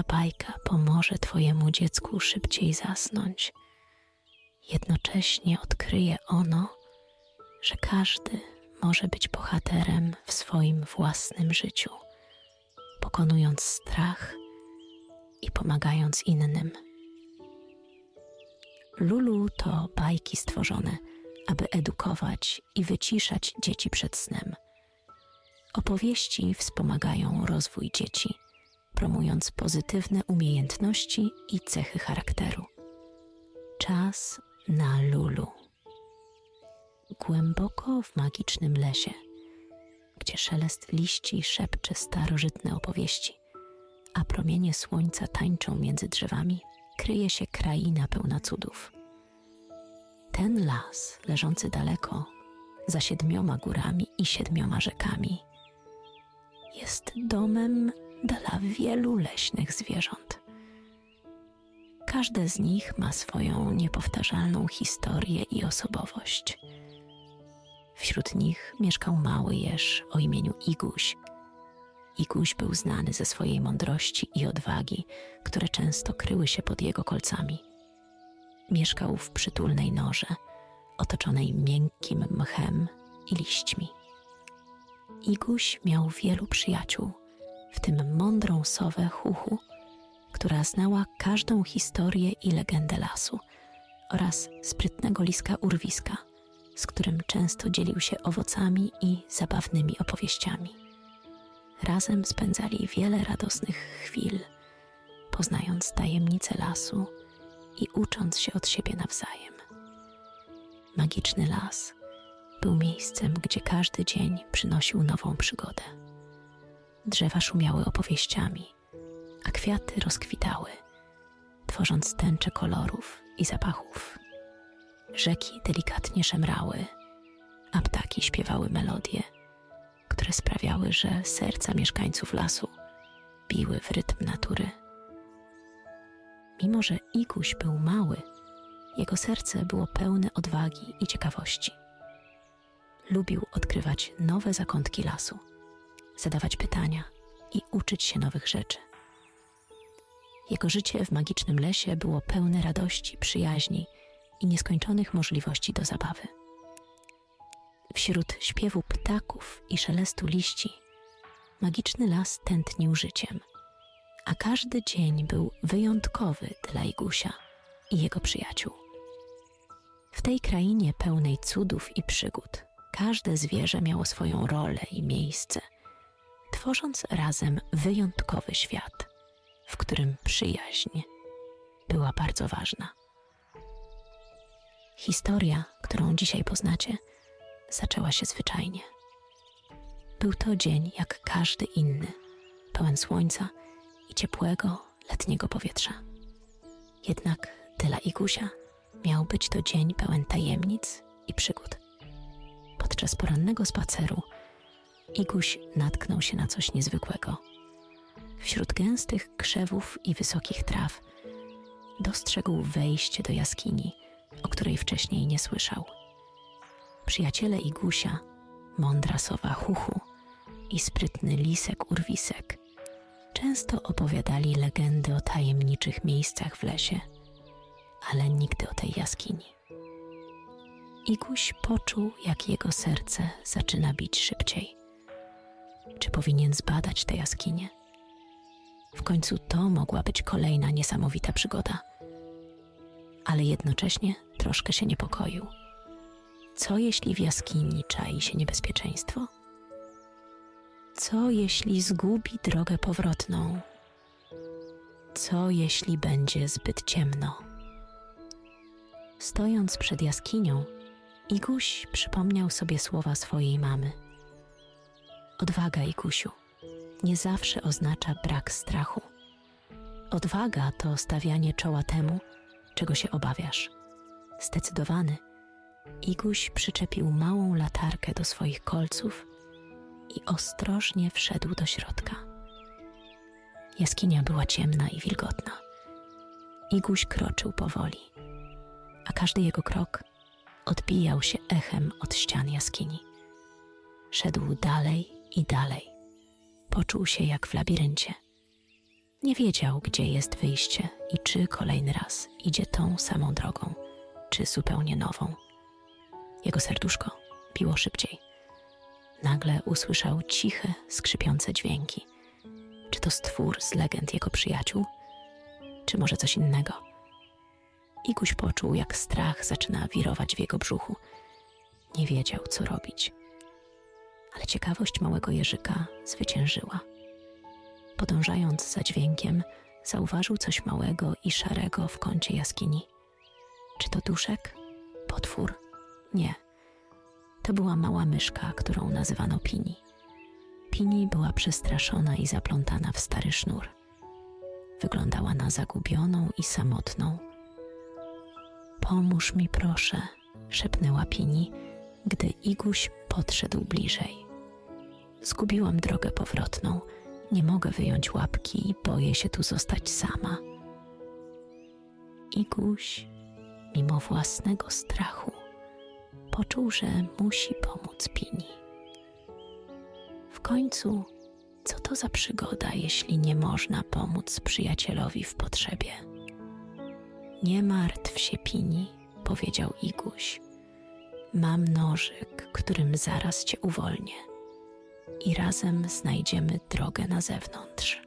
Ta bajka pomoże Twojemu dziecku szybciej zasnąć. Jednocześnie odkryje ono, że każdy może być bohaterem w swoim własnym życiu, pokonując strach i pomagając innym. Lulu to bajki stworzone, aby edukować i wyciszać dzieci przed snem. Opowieści wspomagają rozwój dzieci, promując pozytywne umiejętności i cechy charakteru. Czas na Lulu. Głęboko w magicznym lesie, gdzie szelest liści szepcze starożytne opowieści, a promienie słońca tańczą między drzewami, kryje się kraina pełna cudów. Ten las, leżący daleko, za siedmioma górami i siedmioma rzekami, jest domem dla wielu leśnych zwierząt. Każde z nich ma swoją niepowtarzalną historię i osobowość. Wśród nich mieszkał mały jeż o imieniu Iguś. Iguś był znany ze swojej mądrości i odwagi, które często kryły się pod jego kolcami. Mieszkał w przytulnej norze, otoczonej miękkim mchem i liśćmi. Iguś miał wielu przyjaciół, w tym mądrą sowę Huchu, która znała każdą historię i legendę lasu, oraz sprytnego liska Urwiska, z którym często dzielił się owocami i zabawnymi opowieściami. Razem spędzali wiele radosnych chwil, poznając tajemnice lasu i ucząc się od siebie nawzajem. Magiczny las był miejscem, gdzie każdy dzień przynosił nową przygodę. Drzewa szumiały opowieściami, a kwiaty rozkwitały, tworząc tęcze kolorów i zapachów. Rzeki delikatnie szemrały, a ptaki śpiewały melodie, które sprawiały, że serca mieszkańców lasu biły w rytm natury. Mimo, że Iguś był mały, jego serce było pełne odwagi i ciekawości. Lubił odkrywać nowe zakątki lasu, zadawać pytania i uczyć się nowych rzeczy. Jego życie w magicznym lesie było pełne radości, przyjaźni i nieskończonych możliwości do zabawy. Wśród śpiewu ptaków i szelestu liści, magiczny las tętnił życiem, a każdy dzień był wyjątkowy dla Igusia i jego przyjaciół. W tej krainie pełnej cudów i przygód każde zwierzę miało swoją rolę i miejsce, tworząc razem wyjątkowy świat, w którym przyjaźń była bardzo ważna. Historia, którą dzisiaj poznacie, zaczęła się zwyczajnie. Był to dzień jak każdy inny, pełen słońca i ciepłego letniego powietrza. Jednak dla Igusia miał być to dzień pełen tajemnic i przygód. Podczas porannego spaceru Iguś natknął się na coś niezwykłego. Wśród gęstych krzewów i wysokich traw dostrzegł wejście do jaskini, o której wcześniej nie słyszał. Przyjaciele Igusia, mądra sowa Huchu i sprytny lisek Urwisek często opowiadali legendy o tajemniczych miejscach w lesie, ale nigdy o tej jaskini. Iguś poczuł, jak jego serce zaczyna bić szybciej. Czy powinien zbadać tę jaskinię? W końcu to mogła być kolejna niesamowita przygoda. Ale jednocześnie troszkę się niepokoił. Co jeśli w jaskini czai się niebezpieczeństwo? Co jeśli zgubi drogę powrotną? Co jeśli będzie zbyt ciemno? Stojąc przed jaskinią, Iguś przypomniał sobie słowa swojej mamy. Odwaga, Igusiu, nie zawsze oznacza brak strachu. Odwaga to stawianie czoła temu, czego się obawiasz. Zdecydowany, Iguś przyczepił małą latarkę do swoich kolców i ostrożnie wszedł do środka. Jaskinia była ciemna i wilgotna. Iguś kroczył powoli, a każdy jego krok odbijał się echem od ścian jaskini. Szedł dalej i dalej. Poczuł się jak w labiryncie. Nie wiedział, gdzie jest wyjście i czy kolejny raz idzie tą samą drogą, czy zupełnie nową. Jego serduszko biło szybciej. Nagle usłyszał ciche, skrzypiące dźwięki. Czy to stwór z legend jego przyjaciół, czy może coś innego? Iguś poczuł, jak strach zaczyna wirować w jego brzuchu. Nie wiedział, co robić. Ale ciekawość małego jeżyka zwyciężyła. Podążając za dźwiękiem, zauważył coś małego i szarego w kącie jaskini. Czy to duszek? Potwór? Nie. To była mała myszka, którą nazywano Pini. Pini była przestraszona i zaplątana w stary sznur. Wyglądała na zagubioną i samotną. Pomóż mi, proszę, szepnęła Pini, gdy Iguś podszedł bliżej. Zgubiłam drogę powrotną. Nie mogę wyjąć łapki i boję się tu zostać sama. Iguś, mimo własnego strachu, poczuł, że musi pomóc Pini. W końcu, co to za przygoda, jeśli nie można pomóc przyjacielowi w potrzebie? Nie martw się, Pini, powiedział Iguś. Mam nożyk, którym zaraz cię uwolnię i razem znajdziemy drogę na zewnątrz.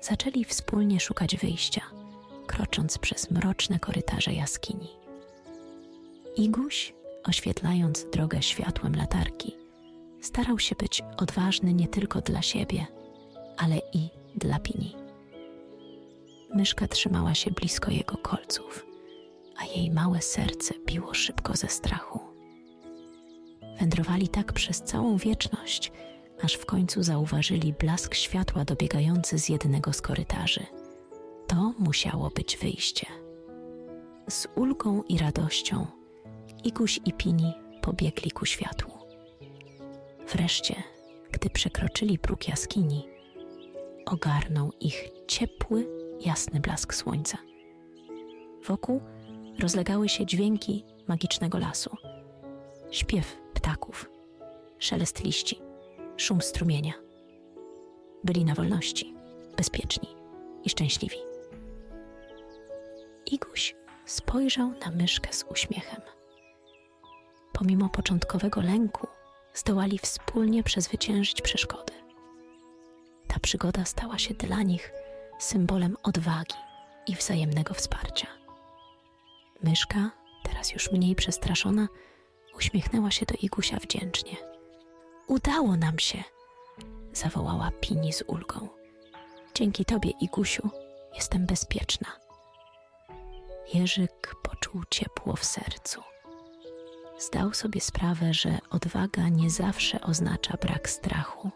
Zaczęli wspólnie szukać wyjścia, krocząc przez mroczne korytarze jaskini. Iguś, oświetlając drogę światłem latarki, starał się być odważny nie tylko dla siebie, ale i dla Pini. Myszka trzymała się blisko jego kolców, a jej małe serce biło szybko ze strachu. Wędrowali tak przez całą wieczność, aż w końcu zauważyli blask światła dobiegający z jednego z korytarzy. To musiało być wyjście. Z ulgą i radością Iguś i Pini pobiegli ku światłu. Wreszcie, gdy przekroczyli próg jaskini, ogarnął ich ciepły, jasny blask słońca. Wokół rozlegały się dźwięki magicznego lasu. Śpiew ptaków, szelest liści, szum strumienia. Byli na wolności, bezpieczni i szczęśliwi. Iguś spojrzał na myszkę z uśmiechem. Pomimo początkowego lęku, zdołali wspólnie przezwyciężyć przeszkody. Ta przygoda stała się dla nich symbolem odwagi i wzajemnego wsparcia. Myszka, teraz już mniej przestraszona, uśmiechnęła się do Igusia wdzięcznie. Udało nam się, zawołała Pini z ulgą. Dzięki tobie, Igusiu, jestem bezpieczna. Jerzyk poczuł ciepło w sercu. Zdał sobie sprawę, że odwaga nie zawsze oznacza brak strachu.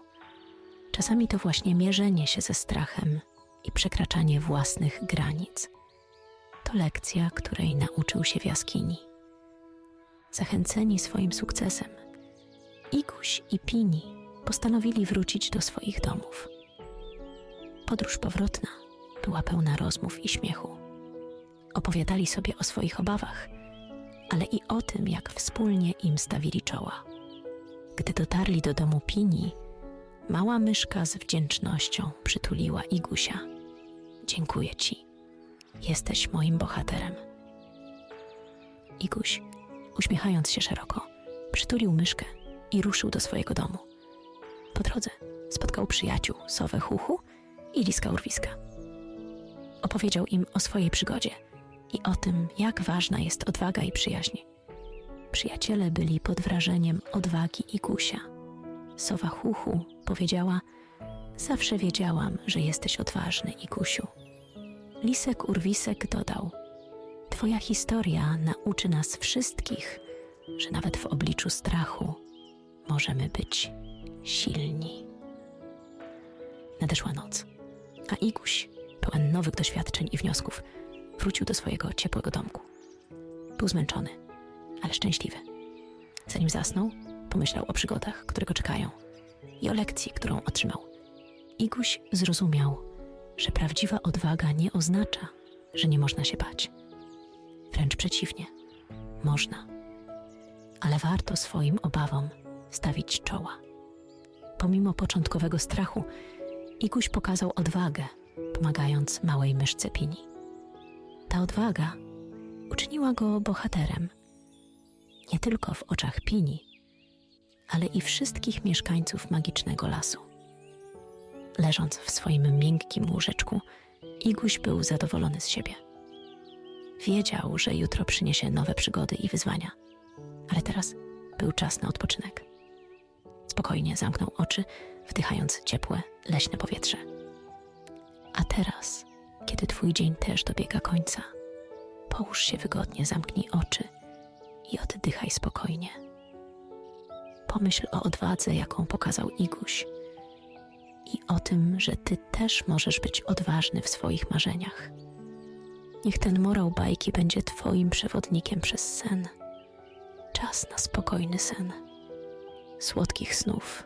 Czasami to właśnie mierzenie się ze strachem i przekraczanie własnych granic. To lekcja, której nauczył się w jaskini. Zachęceni swoim sukcesem, Iguś i Pini postanowili wrócić do swoich domów. Podróż powrotna była pełna rozmów i śmiechu. Opowiadali sobie o swoich obawach, ale i o tym, jak wspólnie im stawili czoła. Gdy dotarli do domu Pini, mała myszka z wdzięcznością przytuliła Igusia. Dziękuję ci. Jesteś moim bohaterem. Iguś, uśmiechając się szeroko, przytulił myszkę i ruszył do swojego domu. Po drodze spotkał przyjaciół Sowę Huchu i Liska Urwiska. Opowiedział im o swojej przygodzie i o tym, jak ważna jest odwaga i przyjaźń. Przyjaciele byli pod wrażeniem odwagi i Gusia. Sowa Huchu powiedziała: Zawsze wiedziałam, że jesteś odważny, Igusiu. Lisek Urwisek dodał: Twoja historia nauczy nas wszystkich, że nawet w obliczu strachu możemy być silni. Nadeszła noc, a Iguś, pełen nowych doświadczeń i wniosków, wrócił do swojego ciepłego domku. Był zmęczony, ale szczęśliwy. Zanim zasnął, pomyślał o przygodach, które go czekają i o lekcji, którą otrzymał. Iguś zrozumiał, że prawdziwa odwaga nie oznacza, że nie można się bać. Wręcz przeciwnie, można. Ale warto swoim obawom stawić czoła. Pomimo początkowego strachu, Iguś pokazał odwagę, pomagając małej myszce Pini. Ta odwaga uczyniła go bohaterem, nie tylko w oczach Pini, ale i wszystkich mieszkańców magicznego lasu. Leżąc w swoim miękkim łóżeczku, Iguś był zadowolony z siebie. Wiedział, że jutro przyniesie nowe przygody i wyzwania, ale teraz był czas na odpoczynek. Spokojnie zamknął oczy, wdychając ciepłe, leśne powietrze. A teraz, kiedy Twój dzień też dobiega końca, połóż się wygodnie, zamknij oczy i oddychaj spokojnie. Pomyśl o odwadze, jaką pokazał Iguś i o tym, że Ty też możesz być odważny w swoich marzeniach. Niech ten morał bajki będzie Twoim przewodnikiem przez sen. Czas na spokojny sen. Słodkich snów.